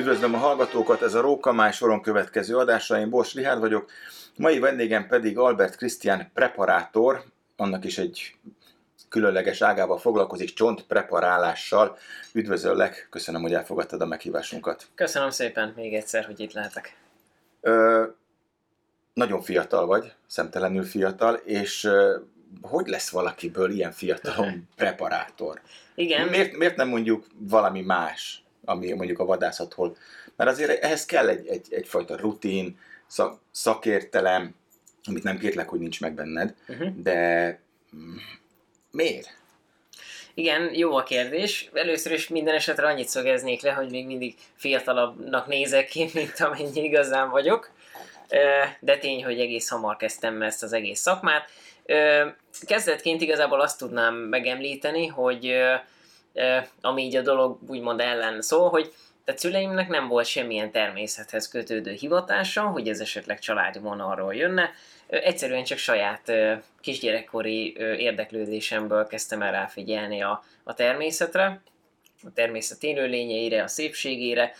Üdvözlöm a hallgatókat, ez a Rókamály soron következő adása, én Bors Rihárd vagyok. Mai vendégem pedig Albert Krisztián preparátor, annak is egy különleges ágával foglalkozik, csontpreparálással. Üdvözöllek, köszönöm, hogy elfogadtad a meghívásunkat. Köszönöm szépen még egyszer, hogy itt lehetek. Ö, nagyon fiatal vagy, szemtelenül fiatal, és ö, hogy lesz valakiből ilyen fiatalon preparátor? Igen. Miért, miért nem mondjuk valami más, ami mondjuk a vadászatról? Mert azért ehhez kell egy, egy, egyfajta rutin, szak, szakértelem, amit nem kérlek, hogy nincs meg benned, Uh-huh. de mm, miért? Igen, jó a kérdés. Először is minden esetre annyit szögeznék le, hogy még mindig fiatalabbnak nézek ki, mint amennyi igazán vagyok. De tény, hogy egész hamar kezdtem ezt az egész szakmát. Kezdetként igazából azt tudnám megemlíteni, hogy ami így a dolog úgymond ellen szól, hogy tehát szüleimnek nem volt semmilyen természethez kötődő hivatása, hogy ez esetleg családi vonalról jönne. Egyszerűen csak saját kisgyerekkori érdeklődésemből kezdtem el ráfigyelni a, a természetre, a természet élőlényeire, a szépségére.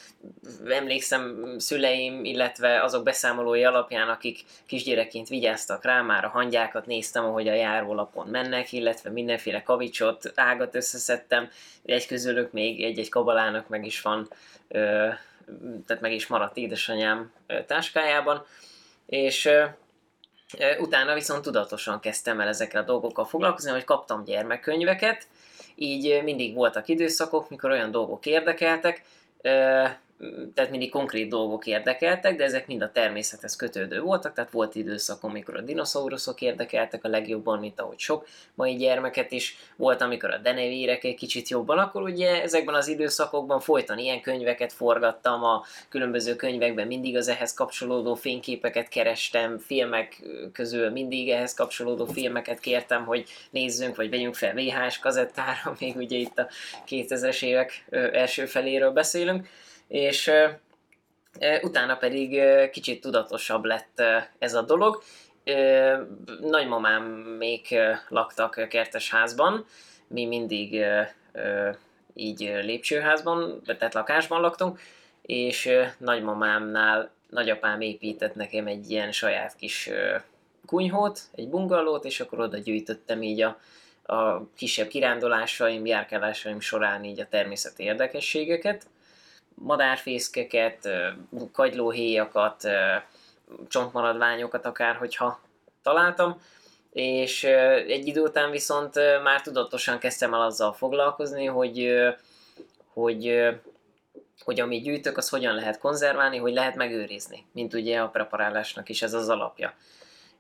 Emlékszem szüleim, illetve azok beszámolói alapján, akik kisgyerekként vigyáztak rá, már a hangyákat néztem, ahogy a járólapon mennek, illetve mindenféle kavicsot, ágat összeszedtem. Egy közülük még egy-egy kabalának meg is van, tehát meg is maradt édesanyám táskájában. És utána viszont tudatosan kezdtem el ezekkel a dolgokkal foglalkozni, hogy kaptam gyermekkönyveket, így mindig voltak időszakok, mikor olyan dolgok érdekeltek, tehát mindig konkrét dolgok érdekeltek, de ezek mind a természethez kötődő voltak, tehát volt időszakom, amikor a dinoszauruszok érdekeltek a legjobban, mint ahogy sok mai gyermeket is, volt, amikor a denevérek egy kicsit jobban, akkor ugye ezekben az időszakokban folyton ilyen könyveket forgattam, a különböző könyvekben mindig az ehhez kapcsolódó fényképeket kerestem, filmek közül mindig ehhez kapcsolódó filmeket kértem, hogy nézzünk, vagy vegyünk fel VHS kazettára, még ugye itt a 2000-es évek első feléről beszélünk, és utána pedig kicsit tudatosabb lett ez a dolog. Nagymamám még laktak kertesházban, mi mindig így lépcsőházban, tehát lakásban laktunk, és nagymamámnál nagyapám épített nekem egy ilyen saját kis kunyhót, egy bungalót, és akkor oda gyűjtöttem így a, a kisebb kirándulásaim, járkálásaim során így a természeti érdekességeket, madárfészkeket, kagylóhéjakat, csontmaradványokat akár, hogyha találtam, és egy idő után viszont már tudatosan kezdtem el azzal foglalkozni, hogy, hogy, hogy amit gyűjtök, az hogyan lehet konzerválni, hogy lehet megőrizni, mint ugye a preparálásnak is ez az alapja.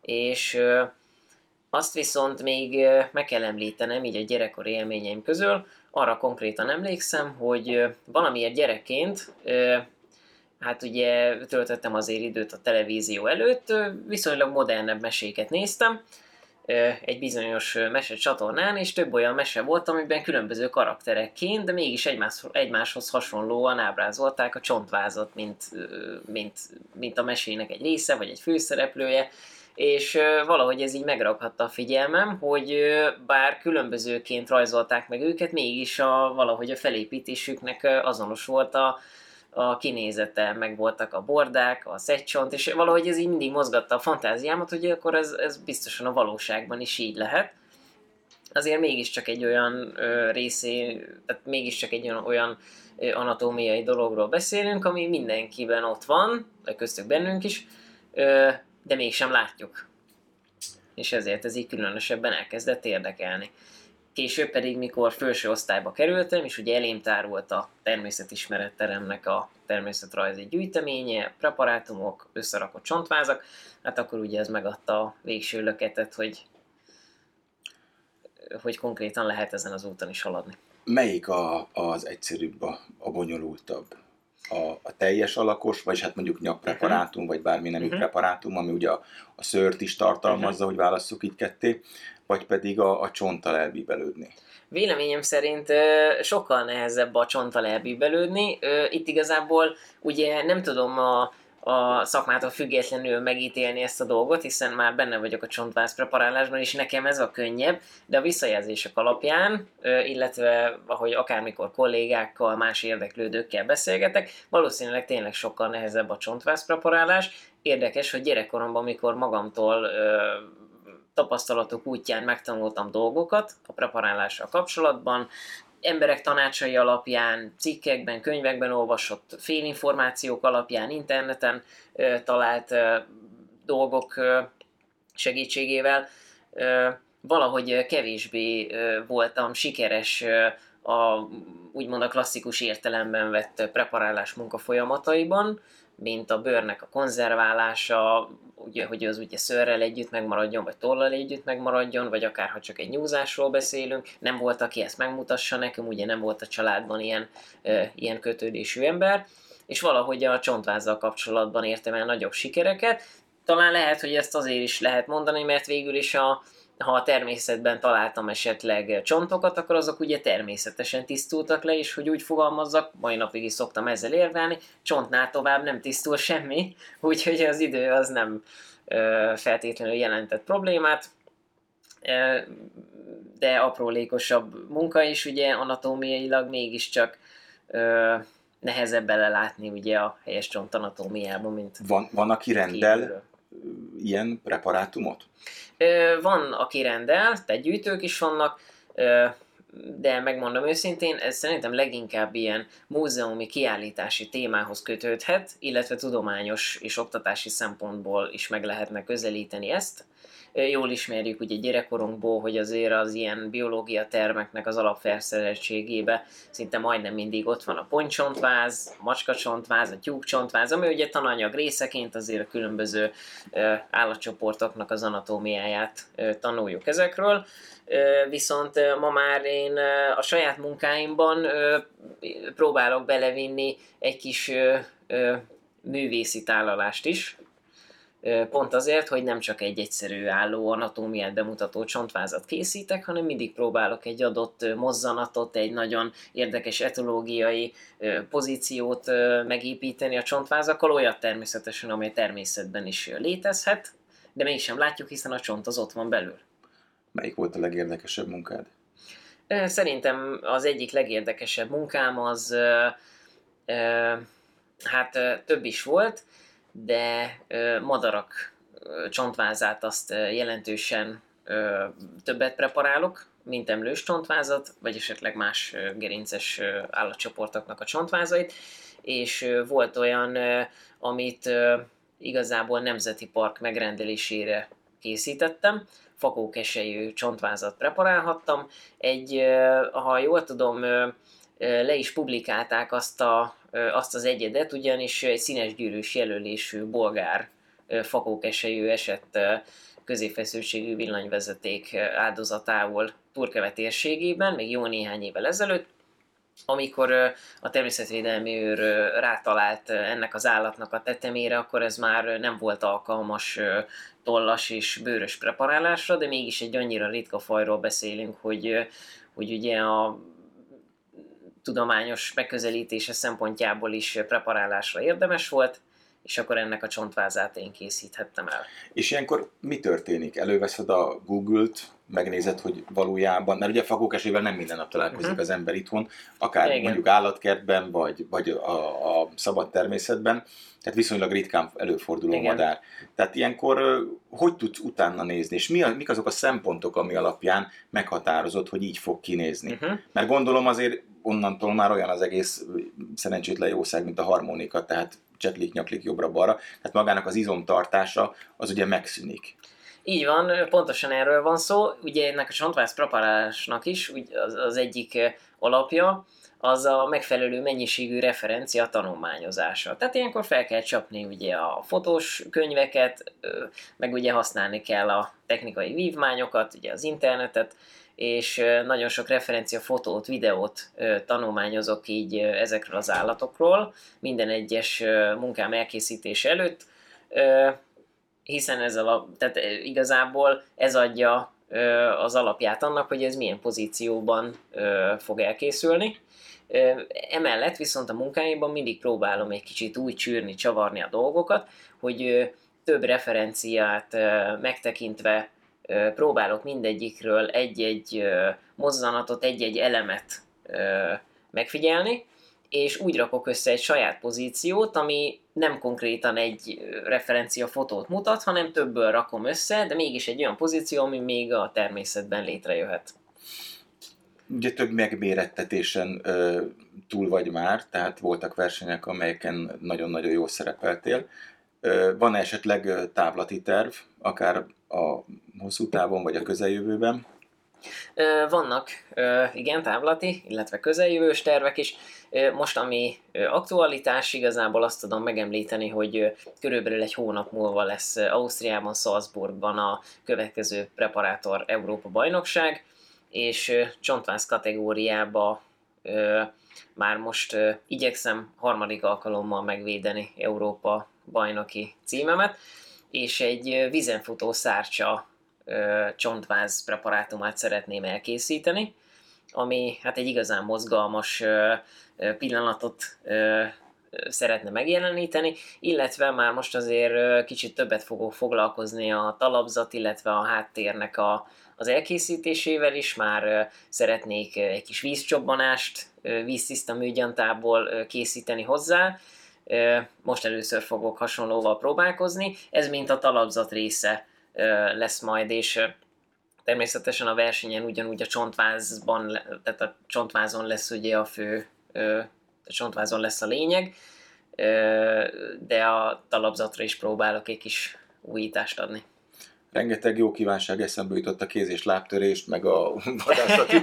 És azt viszont még meg kell említenem, így a gyerekkori élményeim közül, arra konkrétan emlékszem, hogy valamiért gyerekként, hát ugye töltöttem azért időt a televízió előtt, viszonylag modernebb meséket néztem, egy bizonyos ö, mese csatornán, és több olyan mese volt, amiben különböző karakterekként, de mégis egymás, egymáshoz hasonlóan ábrázolták a csontvázat, mint, mint, mint a mesének egy része, vagy egy főszereplője, és valahogy ez így megraghatta a figyelmem, hogy bár különbözőként rajzolták meg őket, mégis a, valahogy a felépítésüknek azonos volt a, a kinézete, meg voltak a bordák, a szegycsont, és valahogy ez így mindig mozgatta a fantáziámat, hogy akkor ez, ez biztosan a valóságban is így lehet. Azért mégiscsak egy olyan ö, részé, tehát mégiscsak egy olyan, olyan anatómiai dologról beszélünk, ami mindenkiben ott van, köztük bennünk is, ö, de mégsem látjuk. És ezért ez így különösebben elkezdett érdekelni. Később pedig, mikor felső osztályba kerültem, és ugye elém tárult a természetismeretteremnek a természetrajzi gyűjteménye, preparátumok, összerakott csontvázak, hát akkor ugye ez megadta a végső löketet, hogy, hogy konkrétan lehet ezen az úton is haladni. Melyik a, az egyszerűbb, a, a bonyolultabb? A, a teljes alakos, vagy hát mondjuk nyakpreparátum, vagy bármi nemű Mhm. preparátum, ami ugye a, a szőrt is tartalmazza, hogy válasszuk így ketté, vagy pedig a, a csonttal elbíbelődni. Véleményem szerint sokkal nehezebb a csonttal elbíbelődni. Itt igazából ugye nem tudom a, a szakmától függetlenül megítélni ezt a dolgot, hiszen már benne vagyok a csontváz preparálásban, és nekem ez a könnyebb, de a visszajelzések alapján, illetve ahogy akármikor kollégákkal, más érdeklődőkkel beszélgetek, valószínűleg tényleg sokkal nehezebb a csontváz preparálás. Érdekes, hogy gyerekkoromban, amikor magamtól tapasztalatok útján megtanultam dolgokat a preparálással kapcsolatban, emberek tanácsai alapján, cikkekben, könyvekben olvasott félinformációk alapján, interneten talált dolgok segítségével valahogy kevésbé voltam sikeres a úgymond a klasszikus értelemben vett preparálás munkafolyamataiban, mint a bőrnek a konzerválása, ugye, hogy az ugye szőrrel együtt megmaradjon, vagy tollal együtt megmaradjon, vagy akár ha csak egy nyúzásról beszélünk, nem volt, aki ezt megmutassa nekem, ugye nem volt a családban ilyen, e, ilyen kötődésű ember, és valahogy a csontvázzal kapcsolatban értem el nagyobb sikereket. Talán lehet, hogy ezt azért is lehet mondani, mert végül is a, ha a természetben találtam esetleg csontokat, akkor azok ugye természetesen tisztultak le, és hogy úgy fogalmazzak, mai napig is szoktam ezzel érvelni, csontnál tovább nem tisztul semmi, úgyhogy az idő az nem ö, feltétlenül jelentett problémát, de aprólékosabb munka is ugye anatómiailag mégiscsak ö, nehezebb belelátni ugye a helyes csont anatómiában, mint Van, van aki rendel kívülről. Ilyen preparátumot? Van, aki rendel, tehát gyűjtők is vannak, de megmondom őszintén, ez szerintem leginkább ilyen múzeumi kiállítási témához kötődhet, illetve tudományos és oktatási szempontból is meg lehetne közelíteni ezt jól ismerjük ugye gyerekkorunkból, hogy azért az ilyen biológia termeknek az alapfelszereltségébe szinte majdnem mindig ott van a pontycsontváz, a macskacsont,váz, a tyúkcsontváz, ami ugye tananyag részeként azért a különböző állatcsoportoknak az anatómiáját tanuljuk ezekről. Viszont ma már én a saját munkáimban próbálok belevinni egy kis művészi tálalást is, Pont azért, hogy nem csak egy egyszerű álló anatómiát bemutató csontvázat készítek, hanem mindig próbálok egy adott mozzanatot, egy nagyon érdekes etológiai pozíciót megépíteni a csontvázakkal, olyat természetesen, amely természetben is létezhet, de mégsem látjuk, hiszen a csont az ott van belül. Melyik volt a legérdekesebb munkád? Szerintem az egyik legérdekesebb munkám az, hát több is volt, de madarak csontvázát azt jelentősen többet preparálok, mint emlős csontvázat, vagy esetleg más gerinces állatcsoportoknak a csontvázait, és volt olyan, amit igazából nemzeti park megrendelésére készítettem, fakókesejű csontvázat preparálhattam. Egy, ha jól tudom, le is publikálták azt a azt az egyedet, ugyanis egy színes gyűrűs jelölésű bolgár fakókesejű esett középfeszültségű villanyvezeték áldozatául Turkeve térségében, még jó néhány évvel ezelőtt, amikor a természetvédelmi őr rátalált ennek az állatnak a tetemére, akkor ez már nem volt alkalmas tollas és bőrös preparálásra, de mégis egy annyira ritka fajról beszélünk, hogy, hogy ugye a tudományos megközelítése szempontjából is preparálásra érdemes volt, és akkor ennek a csontvázát én készíthettem el. És ilyenkor mi történik? Előveszed a Google-t, megnézed, hogy valójában, mert ugye fakókesével nem minden nap találkozik uh-huh. az ember itthon, akár Igen. mondjuk állatkertben, vagy, vagy a, a szabad természetben, tehát viszonylag ritkán előforduló Igen. madár. Tehát ilyenkor hogy tudsz utána nézni, és mi a, mik azok a szempontok, ami alapján meghatározod, hogy így fog kinézni? Uh-huh. Mert gondolom azért onnantól már olyan az egész szerencsétlen jószág, mint a harmonika, tehát csetlik, nyaklik jobbra-balra, tehát magának az izomtartása az ugye megszűnik. Így van, pontosan erről van szó. Ugye ennek a csontváz preparálásnak is az, az egyik alapja, az a megfelelő mennyiségű referencia tanulmányozása. Tehát ilyenkor fel kell csapni ugye a fotós könyveket, meg ugye használni kell a technikai vívmányokat, ugye az internetet, és nagyon sok referencia fotót, videót tanulmányozok így ezekről az állatokról minden egyes munkám elkészítése előtt, hiszen ez a, tehát igazából ez adja az alapját annak, hogy ez milyen pozícióban fog elkészülni. Emellett viszont a munkáimban mindig próbálom egy kicsit úgy csűrni, csavarni a dolgokat, hogy több referenciát megtekintve próbálok mindegyikről egy-egy mozzanatot, egy-egy elemet megfigyelni, és úgy rakok össze egy saját pozíciót, ami nem konkrétan egy referencia fotót mutat, hanem többből rakom össze, de mégis egy olyan pozíció, ami még a természetben létrejöhet. Ugye több megmérettetésen ö, túl vagy már, tehát voltak versenyek, amelyeken nagyon-nagyon jól szerepeltél. Van esetleg távlati terv, akár a hosszú távon vagy a közeljövőben? Vannak igen távlati, illetve közeljövős tervek is. Most ami aktualitás, igazából azt tudom megemlíteni, hogy körülbelül egy hónap múlva lesz Ausztriában, Salzburgban a következő Preparátor Európa bajnokság, és csontváz kategóriába már most igyekszem harmadik alkalommal megvédeni Európa bajnoki címemet, és egy vizenfutó szárcsa csontváz preparátumát szeretném elkészíteni, ami hát egy igazán mozgalmas pillanatot szeretne megjeleníteni, illetve már most azért kicsit többet fogok foglalkozni a talapzat, illetve a háttérnek a, az elkészítésével is, már szeretnék egy kis vízcsobbanást víztiszta műgyantából készíteni hozzá, most először fogok hasonlóval próbálkozni, ez mint a talapzat része lesz majd, és természetesen a versenyen ugyanúgy a csontvázban, tehát a csontvázon lesz ugye a fő, a csontvázon lesz a lényeg, de a talapzatra is próbálok egy kis újítást adni. Rengeteg jó kívánság eszembe jutott a kéz- és lábtörést, meg a vadászati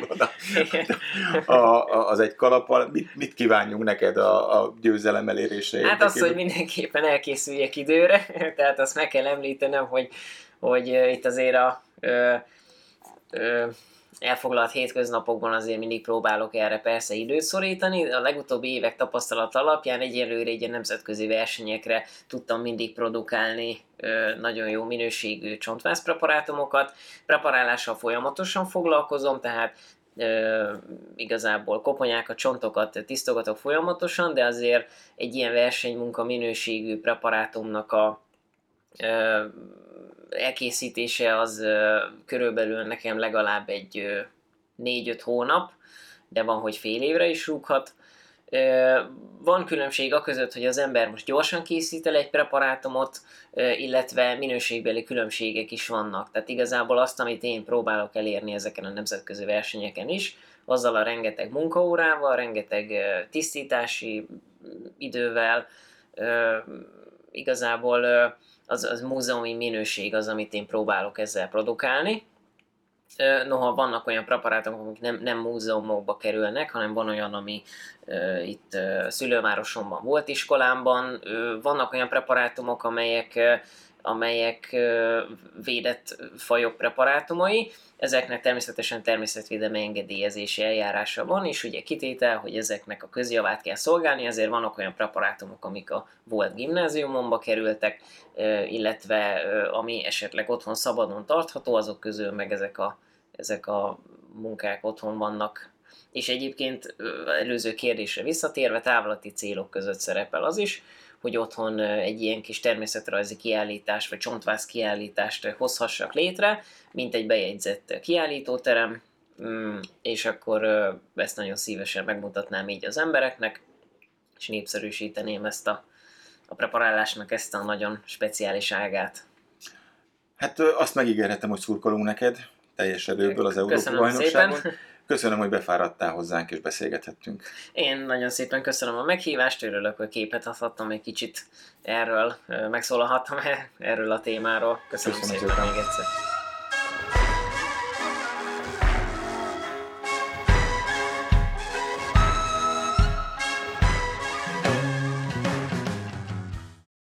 a, a, az egy kalappal. Mit, mit kívánjunk neked a, a győzelem elérése Hát az, hogy mindenképpen elkészüljek időre, tehát azt meg kell említenem, hogy, hogy itt azért a ö, ö, elfoglalt hétköznapokban azért mindig próbálok erre persze időt szorítani. A legutóbbi évek tapasztalat alapján egyelőre egy nemzetközi versenyekre tudtam mindig produkálni nagyon jó minőségű csontváz preparátumokat. Preparálással folyamatosan foglalkozom, tehát Uh, igazából koponyákat, csontokat tisztogatok folyamatosan, de azért egy ilyen versenymunka minőségű preparátumnak a elkészítése az körülbelül nekem legalább egy 4-5 hónap, de van, hogy fél évre is rúghat. Van különbség a között, hogy az ember most gyorsan készít el egy preparátumot, illetve minőségbeli különbségek is vannak. Tehát igazából azt, amit én próbálok elérni ezeken a nemzetközi versenyeken is, azzal a rengeteg munkaórával, rengeteg tisztítási idővel, igazából az, az múzeumi minőség az, amit én próbálok ezzel produkálni. Noha vannak olyan preparátok, amik nem, nem múzeumokba kerülnek, hanem van olyan, ami uh, itt uh, szülővárosomban volt iskolámban. Uh, vannak olyan preparátumok, amelyek, uh, amelyek védett fajok preparátumai, Ezeknek természetesen természetvédelmi engedélyezési eljárása van, és ugye kitétel, hogy ezeknek a közjavát kell szolgálni, ezért vannak olyan preparátumok, amik a volt gimnáziumomba kerültek, illetve ami esetleg otthon szabadon tartható, azok közül meg ezek a, ezek a munkák otthon vannak. És egyébként előző kérdésre visszatérve, távlati célok között szerepel az is, hogy otthon egy ilyen kis természetrajzi kiállítást, vagy csontváz kiállítást hozhassak létre, mint egy bejegyzett kiállítóterem, mm, és akkor ezt nagyon szívesen megmutatnám így az embereknek, és népszerűsíteném ezt a, a preparálásnak ezt a nagyon speciális ágát. Hát azt megígérhetem, hogy szurkolunk neked teljes erőből az Európa bajnokságon. Szépen. Köszönöm, hogy befáradtál hozzánk és beszélgethettünk. Én nagyon szépen köszönöm a meghívást, örülök, hogy képet adhattam egy kicsit erről, megszólalhattam erről a témáról. Köszönöm, köszönöm szépen, szépen még egyszer.